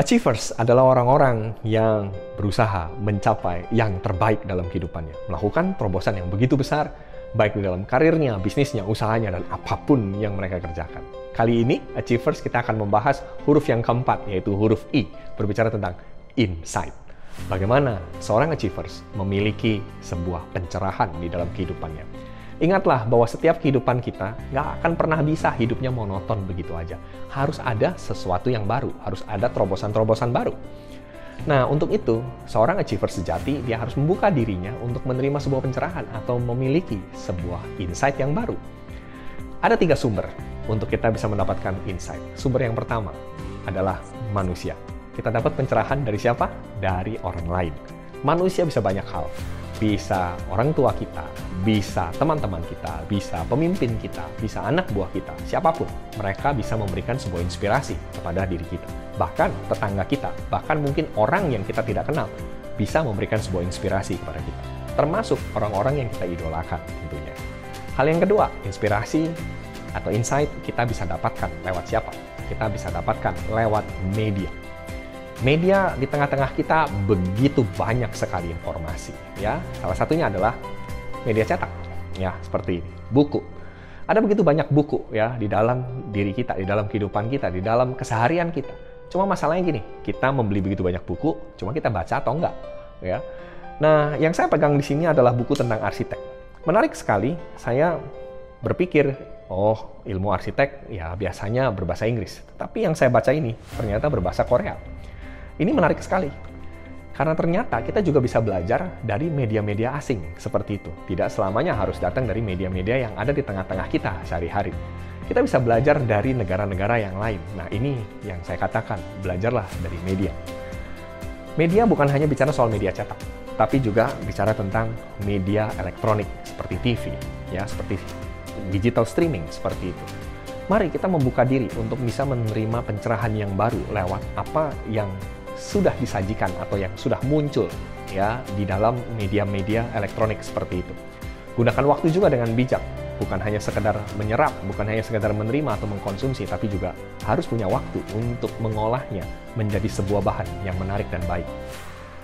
Achievers adalah orang-orang yang berusaha mencapai yang terbaik dalam kehidupannya, melakukan terobosan yang begitu besar, baik di dalam karirnya, bisnisnya, usahanya, dan apa pun yang mereka kerjakan. Kali ini, Achievers kita akan membahas huruf yang keempat, yaitu huruf I, berbicara tentang insight. Bagaimana seorang Achievers memiliki sebuah pencerahan di dalam kehidupannya. Ingatlah bahwa setiap kehidupan kita nggak akan pernah bisa hidupnya monoton begitu aja. Harus ada sesuatu yang baru, harus ada terobosan-terobosan baru. Nah, untuk itu, seorang achiever sejati, dia harus membuka dirinya untuk menerima sebuah pencerahan atau memiliki sebuah insight yang baru. Ada tiga sumber untuk kita bisa mendapatkan insight. Sumber yang pertama adalah manusia. Kita dapat pencerahan dari siapa? Dari orang lain. Manusia bisa banyak hal bisa orang tua kita, bisa teman-teman kita, bisa pemimpin kita, bisa anak buah kita, siapa pun. Mereka bisa memberikan sebuah inspirasi kepada diri kita. Bahkan tetangga kita, bahkan mungkin orang yang kita tidak kenal, bisa memberikan sebuah inspirasi kepada kita. Termasuk orang-orang yang kita idolakan tentunya. Hal yang kedua, inspirasi atau insight kita bisa dapatkan lewat siapa? Kita bisa dapatkan lewat media media di tengah-tengah kita begitu banyak sekali informasi ya. Salah satunya adalah media cetak ya seperti buku. Ada begitu banyak buku ya di dalam diri kita di dalam kehidupan kita di dalam keseharian kita. Cuma masalahnya gini kita membeli begitu banyak buku cuma kita baca atau enggak ya. Nah yang saya pegang di sini adalah buku tentang arsitek. Menarik sekali saya berpikir oh ilmu arsitek ya biasanya berbahasa Inggris. Tapi yang saya baca ini ternyata berbahasa Korea ini menarik sekali. Karena ternyata kita juga bisa belajar dari media-media asing seperti itu. Tidak selamanya harus datang dari media-media yang ada di tengah-tengah kita sehari-hari. Kita bisa belajar dari negara-negara yang lain. Nah ini yang saya katakan, belajarlah dari media. Media bukan hanya bicara soal media cetak, tapi juga bicara tentang media elektronik seperti TV, ya seperti digital streaming seperti itu. Mari kita membuka diri untuk bisa menerima pencerahan yang baru lewat apa yang sudah disajikan atau yang sudah muncul ya di dalam media-media elektronik seperti itu. Gunakan waktu juga dengan bijak, bukan hanya sekedar menyerap, bukan hanya sekedar menerima atau mengkonsumsi, tapi juga harus punya waktu untuk mengolahnya menjadi sebuah bahan yang menarik dan baik.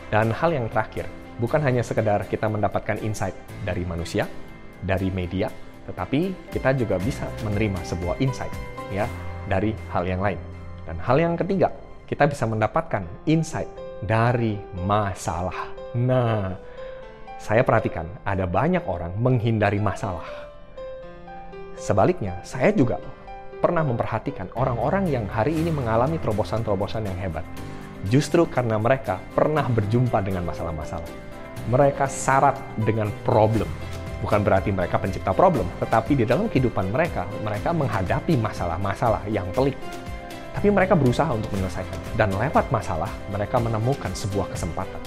Dan hal yang terakhir, bukan hanya sekedar kita mendapatkan insight dari manusia, dari media, tetapi kita juga bisa menerima sebuah insight ya dari hal yang lain. Dan hal yang ketiga, kita bisa mendapatkan insight dari masalah. Nah, saya perhatikan ada banyak orang menghindari masalah. Sebaliknya, saya juga pernah memperhatikan orang-orang yang hari ini mengalami terobosan-terobosan yang hebat. Justru karena mereka pernah berjumpa dengan masalah-masalah. Mereka syarat dengan problem. Bukan berarti mereka pencipta problem, tetapi di dalam kehidupan mereka, mereka menghadapi masalah-masalah yang pelik, tapi mereka berusaha untuk menyelesaikan. Dan lewat masalah, mereka menemukan sebuah kesempatan.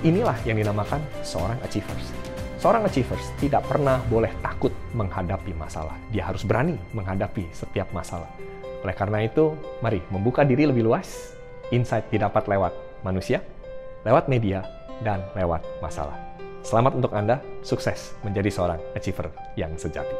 Inilah yang dinamakan seorang achievers. Seorang achievers tidak pernah boleh takut menghadapi masalah. Dia harus berani menghadapi setiap masalah. Oleh karena itu, mari membuka diri lebih luas. Insight didapat lewat manusia, lewat media, dan lewat masalah. Selamat untuk Anda, sukses menjadi seorang achiever yang sejati.